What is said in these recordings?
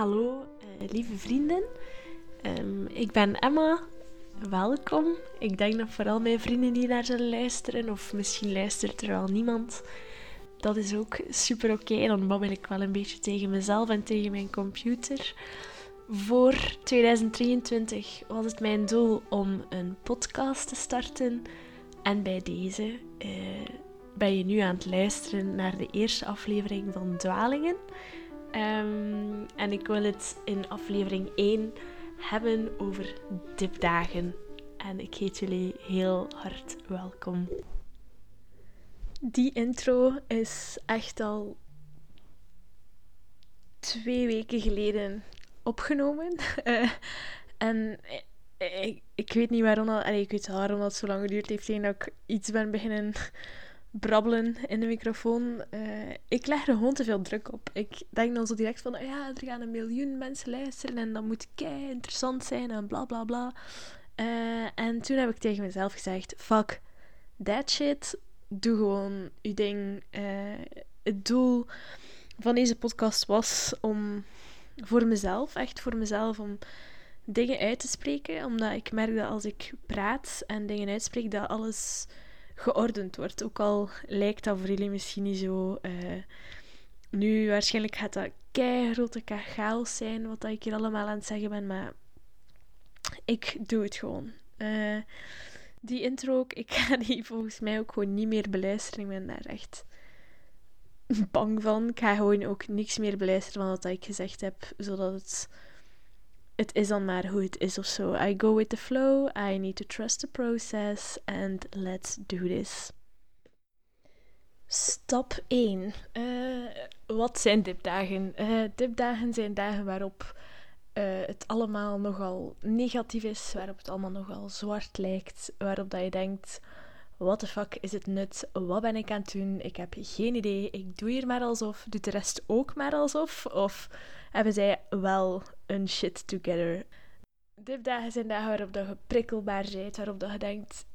Hallo, uh, lieve vrienden. Um, ik ben Emma. Welkom. Ik denk dat vooral mijn vrienden die naar zullen luisteren, of misschien luistert er wel niemand. Dat is ook super oké. Dan babbel ik wel een beetje tegen mezelf en tegen mijn computer. Voor 2023 was het mijn doel om een podcast te starten. En bij deze uh, ben je nu aan het luisteren naar de eerste aflevering van Dwalingen. Um, en ik wil het in aflevering 1 hebben over dipdagen. En ik heet jullie heel hard welkom. Die intro is echt al twee weken geleden opgenomen. Uh, en ik, weet niet waarom dat, ik weet waarom dat zo lang geduurd heeft tegen dat ik iets ben beginnen brabbelen in de microfoon. Uh, ik leg er gewoon te veel druk op. Ik denk dan zo direct van, ja, er gaan een miljoen mensen luisteren en dat moet kei interessant zijn en bla bla bla. Uh, en toen heb ik tegen mezelf gezegd, fuck that shit. Doe gewoon je ding. Uh, het doel van deze podcast was om voor mezelf, echt voor mezelf, om dingen uit te spreken. Omdat ik merk dat als ik praat en dingen uitspreek, dat alles geordend wordt. Ook al lijkt dat voor jullie misschien niet zo. Uh, nu, waarschijnlijk gaat dat grote chaos zijn, wat ik hier allemaal aan het zeggen ben, maar ik doe het gewoon. Uh, die intro ook, ik ga die volgens mij ook gewoon niet meer beluisteren. Ik ben daar echt bang van. Ik ga gewoon ook niks meer beluisteren van wat ik gezegd heb, zodat het het is dan maar hoe het is of zo. I go with the flow, I need to trust the process, and let's do this. Stap 1. Uh, eh, wat zijn dipdagen? Uh, dipdagen zijn dagen waarop uh, het allemaal nogal negatief is, waarop het allemaal nogal zwart lijkt, waarop dat je denkt: what the fuck is het nut? Wat ben ik aan het doen? Ik heb geen idee. Ik doe hier maar alsof. Doet de rest ook maar alsof? Of hebben zij wel een shit together? Dipdagen zijn dagen waarop je prikkelbaar bent, waarop je denkt: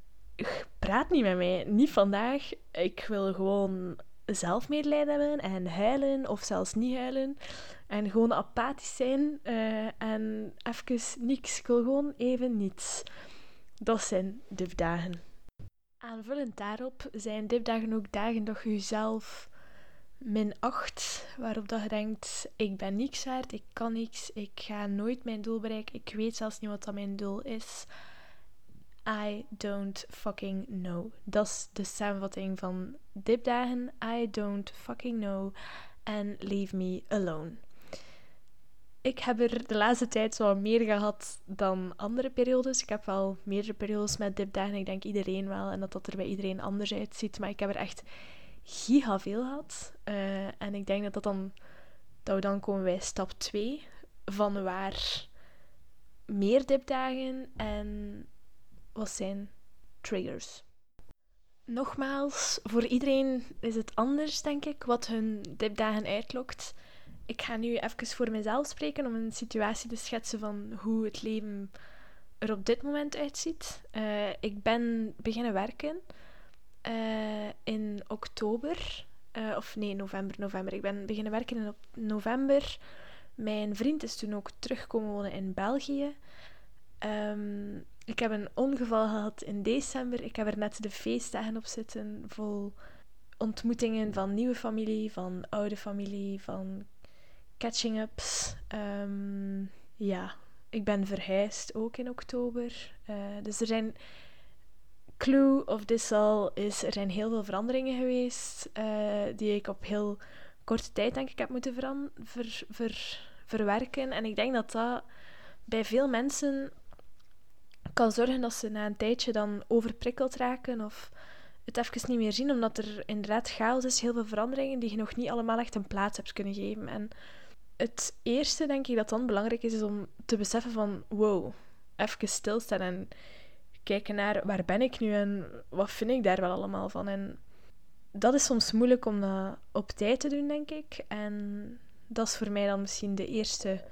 praat niet met mij, niet vandaag. Ik wil gewoon zelfmedelijden hebben en huilen of zelfs niet huilen. En gewoon apathisch zijn uh, en even niks. Ik wil gewoon even niets. Dat zijn dipdagen. Aanvullend daarop zijn dipdagen ook dagen dat je jezelf min 8, waarop dat je denkt, ik ben niks waard, ik kan niks, ik ga nooit mijn doel bereiken, ik weet zelfs niet wat dat mijn doel is. I don't fucking know. Dat is de samenvatting van dipdagen. I don't fucking know. And leave me alone. Ik heb er de laatste tijd zo meer gehad dan andere periodes. Ik heb wel meerdere periodes met dipdagen. Ik denk iedereen wel. En dat dat er bij iedereen anders uitziet. Maar ik heb er echt giga veel gehad. Uh, en ik denk dat dat dan... Dat we dan komen bij stap 2. Van waar meer dipdagen en wat zijn triggers. Nogmaals, voor iedereen is het anders, denk ik, wat hun dipdagen uitlokt ik ga nu even voor mezelf spreken om een situatie te schetsen van hoe het leven er op dit moment uitziet. Uh, ik ben beginnen werken uh, in oktober. Uh, of nee, november, november. Ik ben beginnen werken in november. Mijn vriend is toen ook teruggekomen wonen in België. Um, ik heb een ongeval gehad in december. Ik heb er net de feestdagen op zitten, vol ontmoetingen van nieuwe familie, van oude familie, van catching-ups. Ehm, ja, ik ben verhuisd ook in oktober. Uh, dus er zijn. Clue of this all is, er zijn heel veel veranderingen geweest uh, die ik op heel korte tijd denk ik heb moeten ver, ver, verwerken. En ik denk dat dat bij veel mensen kan zorgen dat ze na een tijdje dan overprikkeld raken of het even niet meer zien, omdat er inderdaad chaos is, heel veel veranderingen die je nog niet allemaal echt een plaats hebt kunnen geven. En het eerste denk ik dat dan belangrijk is, is om te beseffen van wow, even stilstaan en kijken naar waar ben ik nu en wat vind ik daar wel allemaal van. En dat is soms moeilijk om dat op tijd te doen, denk ik. En dat is voor mij dan misschien de eerste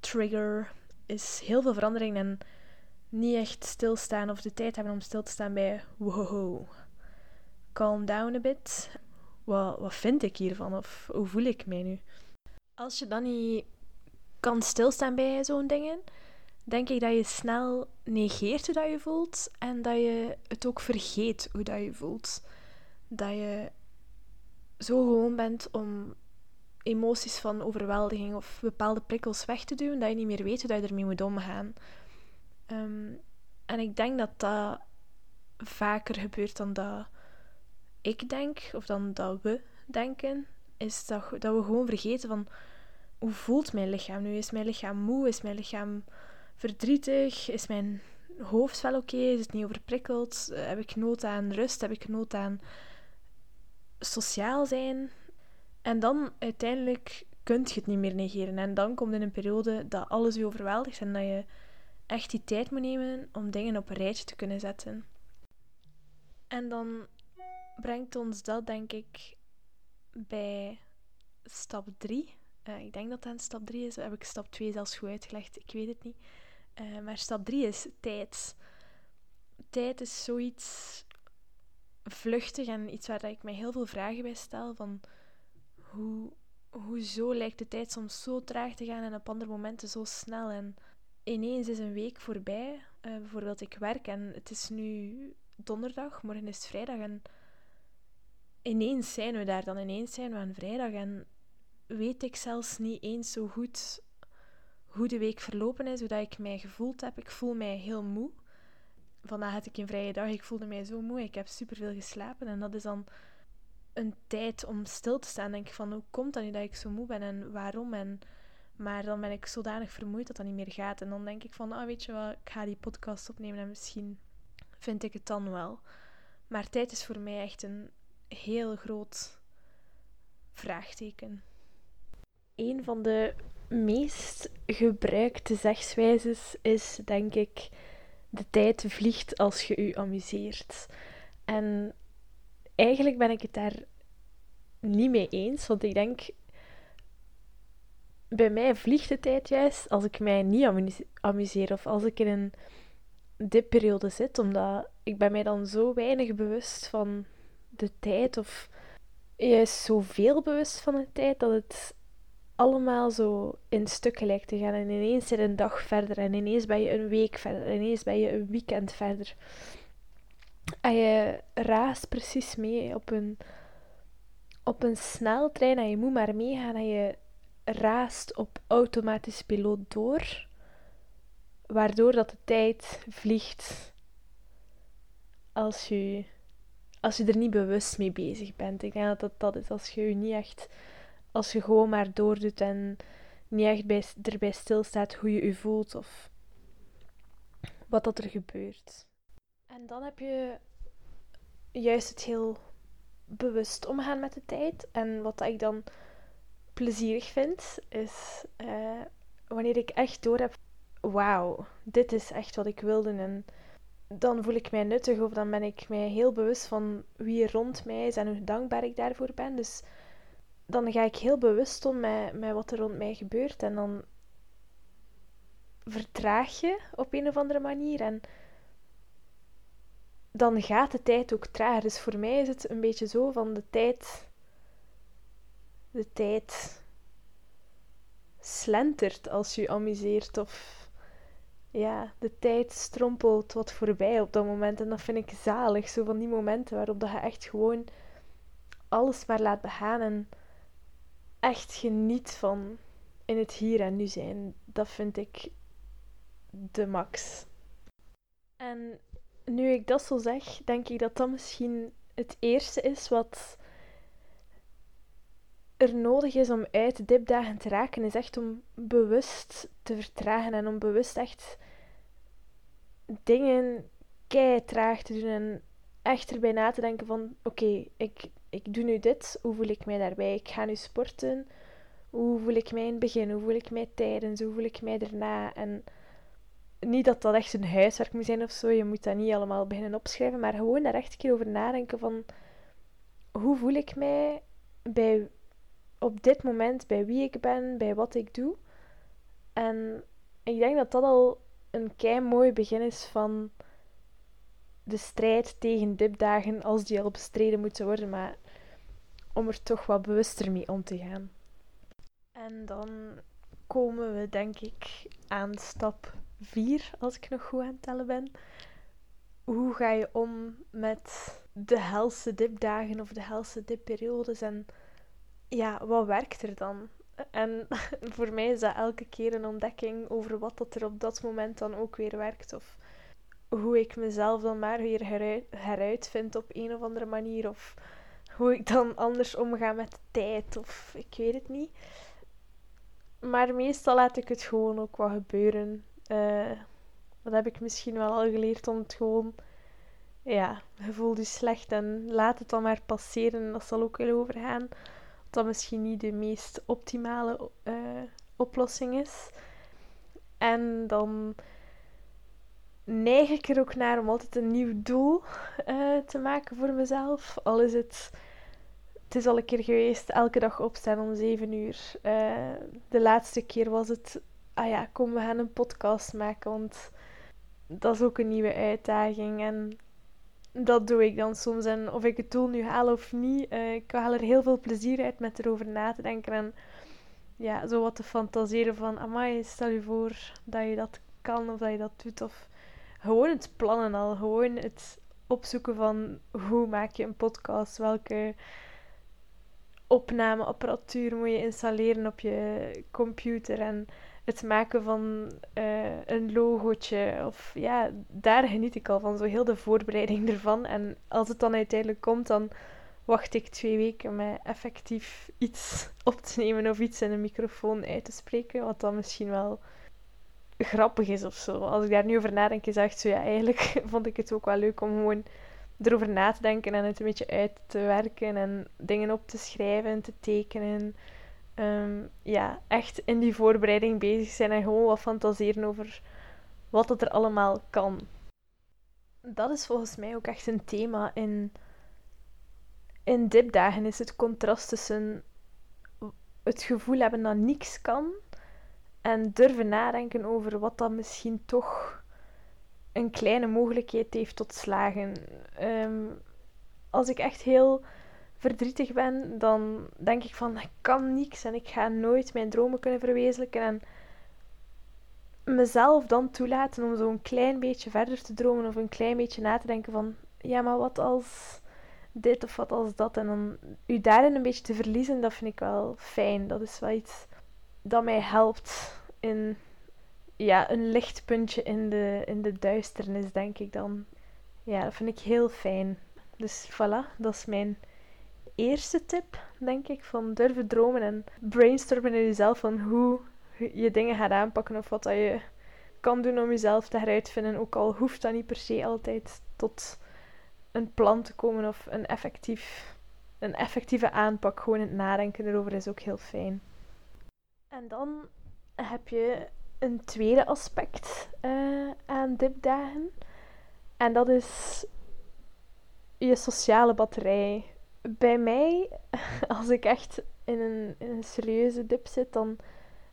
trigger. Is heel veel verandering en niet echt stilstaan of de tijd hebben om stil te staan bij wow, calm down a bit. Wat, wat vind ik hiervan of hoe voel ik mij nu? Als je dan niet kan stilstaan bij zo'n dingen, denk ik dat je snel negeert hoe dat je voelt en dat je het ook vergeet hoe dat je voelt. Dat je zo gewoon bent om emoties van overweldiging of bepaalde prikkels weg te duwen, dat je niet meer weet hoe je ermee moet omgaan. Um, en ik denk dat dat vaker gebeurt dan dat ik denk, of dan dat we denken, is dat, dat we gewoon vergeten van hoe voelt mijn lichaam nu? Is mijn lichaam moe? Is mijn lichaam verdrietig? Is mijn hoofd wel oké? Is het niet overprikkeld? Heb ik nood aan rust? Heb ik nood aan sociaal zijn? En dan uiteindelijk kun je het niet meer negeren. En dan komt in een periode dat alles je overweldigt en dat je echt die tijd moet nemen om dingen op een rijtje te kunnen zetten. En dan brengt ons dat, denk ik, bij stap 3. Uh, eh, ik denk dat dat stap 3 is. Heb ik stap 2 zelfs goed uitgelegd? Ik weet het niet. Uh, maar stap 3 is tijd. Tijd is zoiets vluchtig en iets waar ik mij heel veel vragen bij stel. Van hoe, hoezo lijkt de tijd soms zo traag te gaan en op andere momenten zo snel? En ineens is een week voorbij. Uh, bijvoorbeeld, ik werk en het is nu donderdag, morgen is het vrijdag. En ineens zijn we daar dan, ineens zijn we aan vrijdag. En weet ik zelfs niet eens zo goed hoe de week verlopen is, hoe dat ik mij gevoeld heb. Ik voel mij heel moe. Vandaag had ik een vrije dag, ik voelde mij zo moe. Ik heb superveel geslapen en dat is dan een tijd om stil te staan. Denk ik van, hoe komt dat nu dat ik zo moe ben en waarom? En maar dan ben ik zodanig vermoeid dat dat niet meer gaat. En dan denk ik van, ah, weet je wat, ik ga die podcast opnemen en misschien vind ik het dan wel. Maar tijd is voor mij echt een heel groot vraagteken. Een van de meest gebruikte zegswijzes is, denk ik, de tijd vliegt als je je amuseert. En eigenlijk ben ik het daar niet mee eens, want ik denk bij mij vliegt de tijd juist als ik mij niet amuseer of als ik in een dipperiode zit, omdat ik ben mij dan zo weinig bewust van de tijd of juist zoveel bewust van de tijd dat het allemaal zo in stukken lijkt te gaan. En ineens zit een dag verder en ineens ben je een week verder en ineens ben je een weekend verder. En je raast precies mee op een, op een sneltrein en je moet maar meegaan en je raast op automatisch piloot door, waardoor dat de tijd vliegt als je, als je er niet bewust mee bezig bent. Ik denk dat dat, dat is als je je niet echt, als je gewoon maar doordoet en niet echt bij, erbij stilstaat hoe je je voelt of wat dat er gebeurt. En dan heb je juist het heel bewust omgaan met de tijd. En wat ik dan plezierig vind, is uh, wanneer ik echt door heb, wauw, dit is echt wat ik wilde. En dan voel ik mij nuttig of dan ben ik mij heel bewust van wie er rond mij is en hoe dankbaar ik daarvoor ben. Dus dan ga ik heel bewust om met, met wat er rond mij gebeurt. En dan vertraag je op een of andere manier. En dan gaat de tijd ook trager. Dus voor mij is het een beetje zo van de tijd de tijd slentert als je amuseert of ja, de tijd strompelt wat voorbij op dat moment. En dat vind ik zalig. Zo van die momenten waarop dat je echt gewoon alles maar laat begaan en echt geniet van in het hier en nu zijn. Dat vind ik de max. En nu ik dat zo zeg, denk ik dat dat misschien het eerste is wat er nodig is om uit dipdagen te raken, is echt om bewust te vertragen en om bewust echt dingen kei traag te doen en echt erbij na te denken van oké, ik, ik doe nu dit, hoe voel ik mij daarbij? Ik ga nu sporten, hoe voel ik mij in het begin, hoe voel ik mij tijdens, hoe voel ik mij daarna? En niet dat dat echt een huiswerk moet zijn of zo, je moet dat niet allemaal beginnen opschrijven, maar gewoon daar echt een keer over nadenken van hoe voel ik mij bij op dit moment bij wie ik ben, bij wat ik doe. En ik denk dat dat al een kei mooi begin is van de strijd tegen dipdagen als die al bestreden moeten worden, maar om er toch wat bewuster mee om te gaan. En dan komen we denk ik aan stap 4, als ik nog goed aan het tellen ben. Hoe ga je om met de helse dipdagen of de helse dipperiodes en ja, wat werkt er dan? En voor mij is dat elke keer een ontdekking over wat dat er op dat moment dan ook weer werkt. Of hoe ik mezelf dan maar weer heruit, heruitvind op een of andere manier. Of hoe ik dan anders omga met de tijd. Of ik weet het niet. Maar meestal laat ik het gewoon ook wat gebeuren. Uh, dat heb ik misschien wel al geleerd om het gewoon... Ja, je voelt je slecht en laat het dan maar passeren. En dat zal ook wel overgaan dat misschien niet de meest optimale uh, oplossing is. En dan neig ik er ook naar om altijd een nieuw doel uh, te maken voor mezelf. Al is het, het is al een keer geweest, elke dag opstaan om 7 uur. Uh, de laatste keer was het, ah ja, kom we gaan een podcast maken, want dat is ook een nieuwe uitdaging. En dat doe ik dan soms. En of ik het doel nu haal of niet, uh, ik haal er heel veel plezier uit met erover na te denken. En ja, zo wat te fantaseren van, amai, stel je voor dat je dat kan of dat je dat doet. Of gewoon het plannen al. Gewoon het opzoeken van hoe maak je een podcast. Welke opnameapparatuur moet je installeren op je computer. En het maken van uh, een logootje. Of ja, daar geniet ik al van. Zo heel de voorbereiding ervan. En als het dan uiteindelijk komt, dan wacht ik twee weken met effectief iets op te nemen of iets in een microfoon uit te spreken. Wat dan misschien wel grappig is of zo. Als ik daar nu over nadenk, is echt zo ja, eigenlijk vond ik het ook wel leuk om gewoon erover na te denken en het een beetje uit te werken en dingen op te schrijven en te tekenen. Ehm, ja, echt in die voorbereiding bezig zijn en gewoon wat fantaseren over wat het er allemaal kan. Dat is volgens mij ook echt een thema in, in dipdagen, is het contrast tussen het gevoel hebben dat niks kan en durven nadenken over wat dan misschien toch een kleine mogelijkheid heeft tot slagen. Ehm, als ik echt heel verdrietig ben, dan denk ik van ik kan niks en ik ga nooit mijn dromen kunnen verwezenlijken. En mezelf dan toelaten om zo'n klein beetje verder te dromen of een klein beetje na te denken van ja, maar wat als dit of wat als dat. En dan u daarin een beetje te verliezen, dat vind ik wel fijn. Dat is wel iets dat mij helpt in ja, een lichtpuntje in de, in de duisternis, denk ik dan. Ja, dat vind ik heel fijn. Dus voilà, dat is mijn eerste tip, denk ik, van durven dromen en brainstormen in jezelf van hoe je dingen gaat aanpakken of wat dat je kan doen om jezelf te heruitvinden. Ook al hoeft dat niet per se altijd tot een plan te komen of een, effectief, een effectieve aanpak. Gewoon het nadenken erover is ook heel fijn. En dan heb je een tweede aspect uh, aan dipdagen. En dat is je sociale batterij bij mij, als ik echt in een, in een serieuze dip zit, dan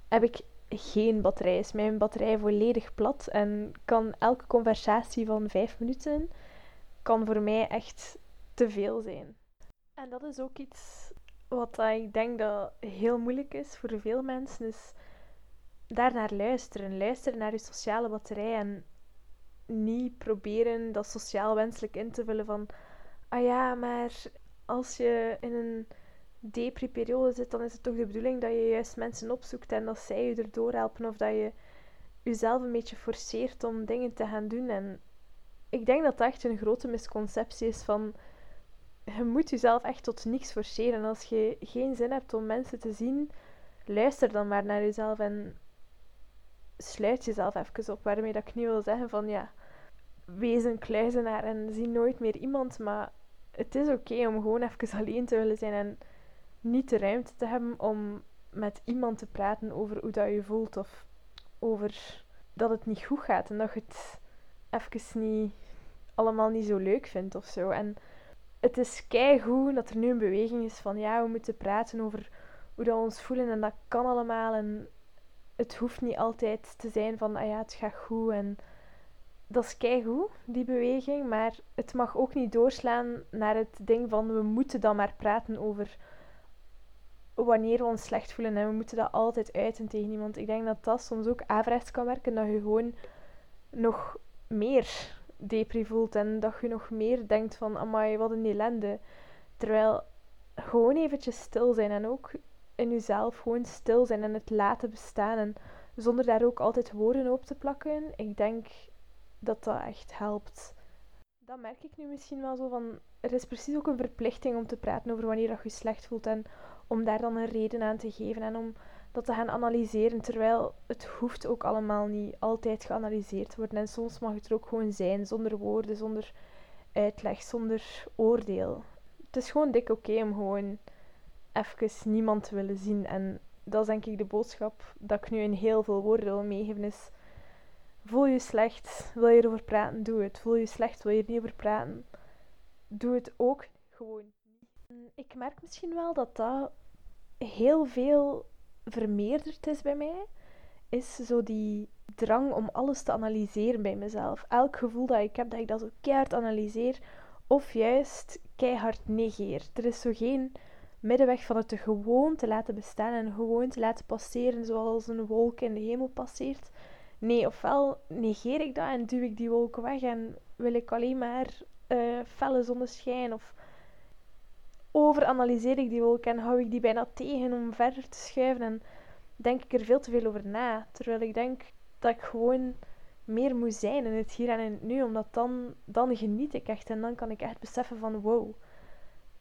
heb ik geen batterij. Is mijn batterij volledig plat en kan elke conversatie van vijf minuten kan voor mij echt te veel zijn. En dat is ook iets wat ik denk dat heel moeilijk is voor veel mensen, is daarnaar luisteren. Luisteren naar je sociale batterij en niet proberen dat sociaal wenselijk in te vullen van ah ja, maar als je in een depri-periode zit, dan is het toch de bedoeling dat je juist mensen opzoekt en dat zij je erdoor helpen of dat je jezelf een beetje forceert om dingen te gaan doen. En ik denk dat dat echt een grote misconceptie is van je moet jezelf echt tot niks forceren. Als je geen zin hebt om mensen te zien, luister dan maar naar jezelf en sluit jezelf even op. Waarmee dat ik niet wil zeggen van ja, wees een kluizenaar en zie nooit meer iemand, maar het is oké om gewoon even alleen te willen zijn en niet de ruimte te hebben om met iemand te praten over hoe dat je voelt of over dat het niet goed gaat en dat je het even niet allemaal niet zo leuk vindt of zo. En het is keigoed dat er nu een beweging is van ja, we moeten praten over hoe dat we ons voelen en dat kan allemaal en het hoeft niet altijd te zijn van ah ja, het gaat goed en dat is keigoed, die beweging, maar het mag ook niet doorslaan naar het ding van we moeten dan maar praten over wanneer we ons slecht voelen en we moeten dat altijd uiten tegen iemand. Ik denk dat dat soms ook averechts kan werken, dat je gewoon nog meer depri voelt en dat je nog meer denkt van, amai, wat een ellende. Terwijl gewoon eventjes stil zijn en ook in jezelf gewoon stil zijn en het laten bestaan en zonder daar ook altijd woorden op te plakken. Ik denk dat dat echt helpt. Dat merk ik nu misschien wel zo van, er is precies ook een verplichting om te praten over wanneer dat je je slecht voelt en om daar dan een reden aan te geven en om dat te gaan analyseren, terwijl het hoeft ook allemaal niet altijd geanalyseerd worden. En soms mag het er ook gewoon zijn, zonder woorden, zonder uitleg, zonder oordeel. Het is gewoon dik oké om gewoon even niemand te willen zien. En dat is denk ik de boodschap dat ik nu in heel veel woorden wil meegeven is... Voel je slecht, wil je erover praten, doe het. Voel je slecht, wil je er niet over praten, doe het ook gewoon. Ik merk misschien wel dat dat heel veel vermeerderd is bij mij, is zo die drang om alles te analyseren bij mezelf. Elk gevoel dat ik heb, dat ik dat zo keihard analyseer, of juist keihard negeer. Er is zo geen middenweg van het gewoon te laten bestaan en gewoon te laten passeren zoals een wolk in de hemel passeert. Nee, ofwel negeer ik dat en duw ik die wolk weg en wil ik alleen maar uh, felle zonneschijn of overanalyseer ik die wolk en hou ik die bijna tegen om verder te schuiven en denk ik er veel te veel over na. Terwijl ik denk dat ik gewoon meer moet zijn in het hier en in het nu, omdat dan, dan geniet ik echt en dan kan ik echt beseffen van wow,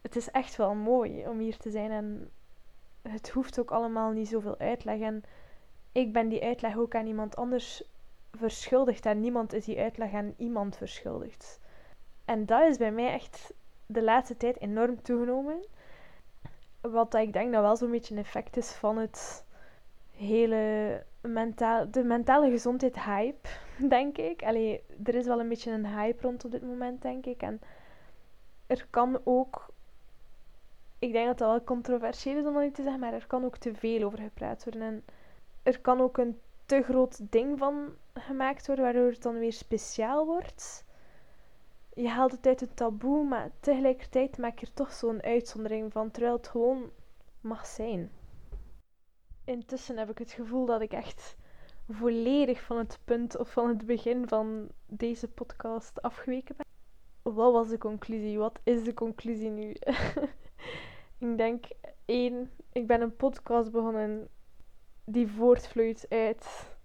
het is echt wel mooi om hier te zijn en het hoeft ook allemaal niet zoveel uitleg en ik ben die uitleg ook aan iemand anders verschuldigd en niemand is die uitleg aan iemand verschuldigd. En dat is bij mij echt de laatste tijd enorm toegenomen. Wat ik denk dat wel zo'n beetje een effect is van het hele mentaal, de mentale gezondheid hype, denk ik. Allee, er is wel een beetje een hype rond op dit moment, denk ik. En er kan ook, ik denk dat dat wel controversieel is om dat niet te zeggen, maar er kan ook te veel over gepraat worden. En er kan ook een te groot ding van gemaakt worden, waardoor het dan weer speciaal wordt je haalt het uit het taboe, maar tegelijkertijd maak je er toch zo'n uitzondering van, terwijl het gewoon mag zijn. Intussen heb ik het gevoel dat ik echt volledig van het punt of van het begin van deze podcast afgeweken ben. Wat was de conclusie? Wat is de conclusie nu? ik denk één, ik ben een podcast begonnen die voortvloeit uit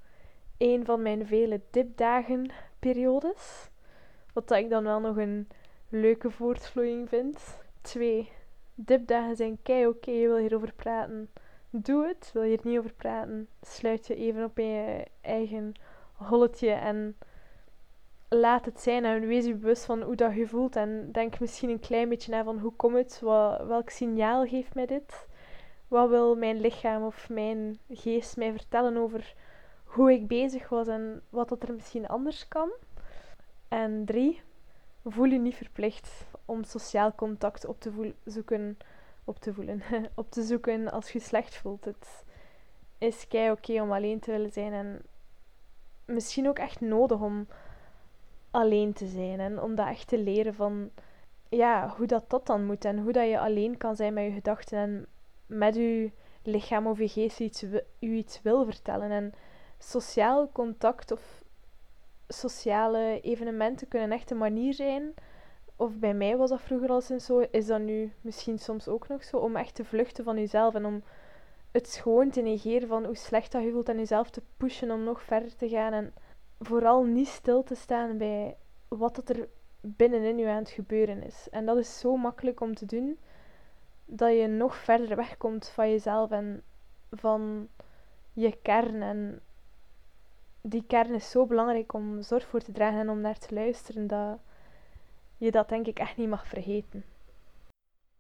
een van mijn vele dipdagen periodes. Wat ik dan wel nog een leuke voortvloeiing vind. Twee, dipdagen zijn kei oké, je wil hierover praten. Doe het. Wil je er niet over praten, sluit je even op in je eigen holletje en laat het zijn en wees je bewust van hoe dat je voelt en denk misschien een klein beetje na van hoe komt het, wat, welk signaal geeft mij dit, wat wil mijn lichaam of mijn geest mij vertellen over hoe ik bezig was en wat dat er misschien anders kan. En drie, voel je niet verplicht om sociaal contact op te zoeken, op te voelen, op te zoeken als je slecht voelt. Het is kei oké om alleen te willen zijn en misschien ook echt nodig om alleen te zijn en om dat echt te leren van ja, hoe dat, dat dan moet en hoe dat je alleen kan zijn met je gedachten en met je lichaam of je geest iets, u iets wil vertellen. En sociaal contact of sociale evenementen kunnen echt een manier zijn. Of bij mij was dat vroeger al sinds zo, is dat nu misschien soms ook nog zo, om echt te vluchten van jezelf en om het gewoon te negeren van hoe slecht dat je voelt en jezelf te pushen om nog verder te gaan. En vooral niet stil te staan bij wat dat er binnenin je aan het gebeuren is. En dat is zo makkelijk om te doen, dat je nog verder wegkomt van jezelf en van je kern en die kern is zo belangrijk om zorg voor te dragen en om naar te luisteren dat je dat denk ik echt niet mag vergeten.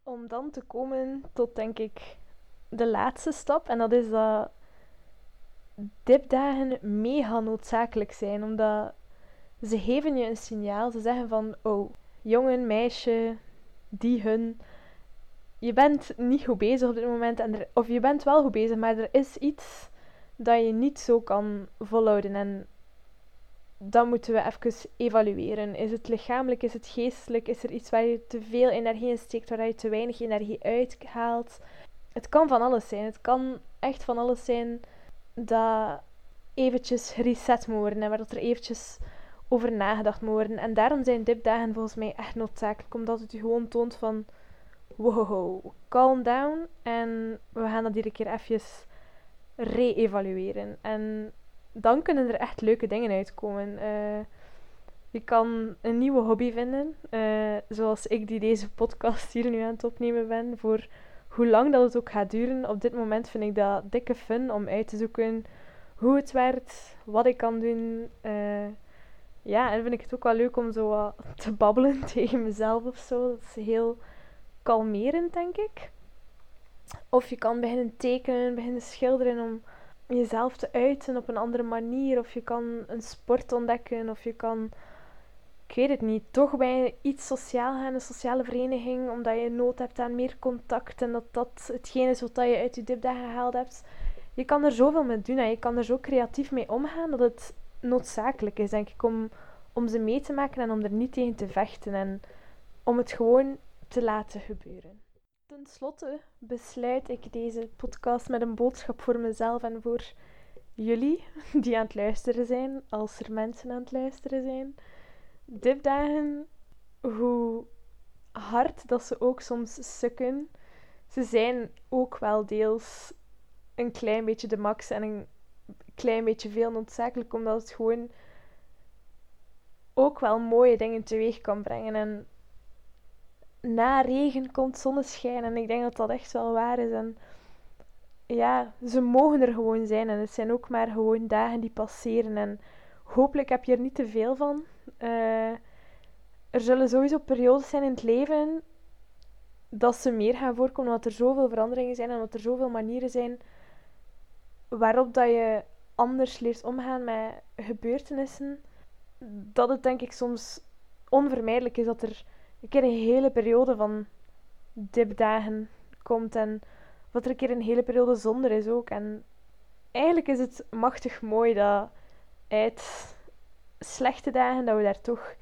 Om dan te komen tot denk ik de laatste stap en dat is dat dipdagen mega noodzakelijk zijn omdat ze geven je een signaal. Ze zeggen van oh jongen, meisje, die hun je bent niet goed bezig op dit moment en of je bent wel goed bezig, maar er is iets dat je niet zo kan volhouden. En dan moeten we even evalueren. Is het lichamelijk, is het geestelijk? Is er iets waar je te veel energie in steekt, waar je te weinig energie uithaalt? het kan van alles zijn. Het kan echt van alles zijn dat eventjes reset moet worden en waar dat er eventjes over nagedacht moet worden. En daarom zijn dipdagen volgens mij echt noodzakelijk, omdat het je gewoon toont van wow, calm down en we gaan dat iedere keer even re-evalueren. En dan kunnen er echt leuke dingen uitkomen. Uh, je kan een nieuwe hobby vinden, uh, zoals ik die deze podcast hier nu aan het opnemen ben, voor hoe lang dat het ook gaat duren. Op dit moment vind ik dat dikke fun om uit te zoeken hoe het werkt, wat ik kan doen. Uh, ja, en vind ik het ook wel leuk om zo wat te babbelen tegen mezelf of zo. Dat is heel kalmerend, denk ik. Of je kan beginnen tekenen, beginnen schilderen om jezelf te uiten op een andere manier. Of je kan een sport ontdekken. Of je kan, ik weet het niet, toch bij iets sociaal gaan, een sociale vereniging, omdat je nood hebt aan meer contact en dat dat hetgeen is wat je uit je dipdagen gehaald hebt. Je kan er zoveel mee doen en je kan er zo creatief mee omgaan dat het noodzakelijk is, denk ik, om, om ze mee te maken en om er niet tegen te vechten en om het gewoon te laten gebeuren. Ten slotte besluit ik deze podcast met een boodschap voor mezelf en voor jullie die aan het luisteren zijn, als er mensen aan het luisteren zijn. Dipdagen, hoe hard dat ze ook soms sukken, ze zijn ook wel deels een klein beetje de max en een klein beetje veel noodzakelijk, omdat het gewoon ook wel mooie dingen teweeg kan brengen. En na regen komt zonneschijn. En ik denk dat dat echt wel waar is. En ja, ze mogen er gewoon zijn. En het zijn ook maar gewoon dagen die passeren. En hopelijk heb je er niet te veel van. Uh, er zullen sowieso periodes zijn in het leven dat ze meer gaan voorkomen. Omdat er zoveel veranderingen zijn en dat er zoveel manieren zijn waarop dat je anders leert omgaan met gebeurtenissen. Dat het denk ik soms onvermijdelijk is dat er een keer een hele periode van dipdagen komt en wat er een keer een hele periode zonder is ook. En eigenlijk is het machtig mooi dat uit slechte dagen, dat we daar toch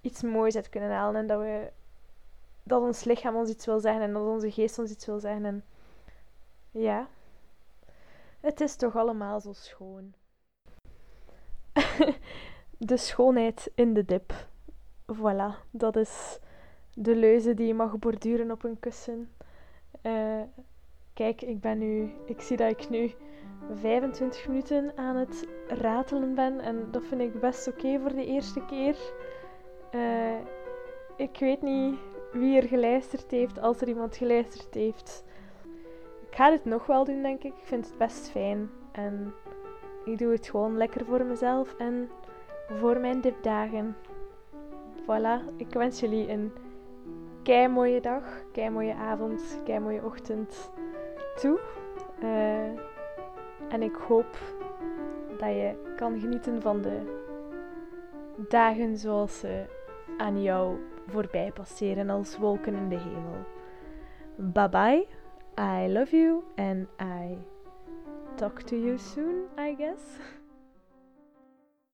iets moois uit kunnen halen en dat we dat ons lichaam ons iets wil zeggen en dat onze geest ons iets wil zeggen. En ja, het is toch allemaal zo schoon. de schoonheid in de dip. Voilà, dat is de leuze die je mag borduren op een kussen. Uh, kijk, ik ben nu, ik zie dat ik nu 25 minuten aan het ratelen ben en dat vind ik best oké voor de eerste keer. Uh, ik weet niet wie er geluisterd heeft, als er iemand geluisterd heeft. Ik ga dit nog wel doen, denk ik. Ik vind het best fijn. En ik doe het gewoon lekker voor mezelf en voor mijn dipdagen. Voilà, ik wens jullie een kei mooie dag, kei mooie avond, kei mooie ochtend toe. Uh, en ik hoop dat je kan genieten van de dagen zoals ze aan jou voorbij passeren als wolken in de hemel. Bye bye. I love you and I talk to you soon, I guess.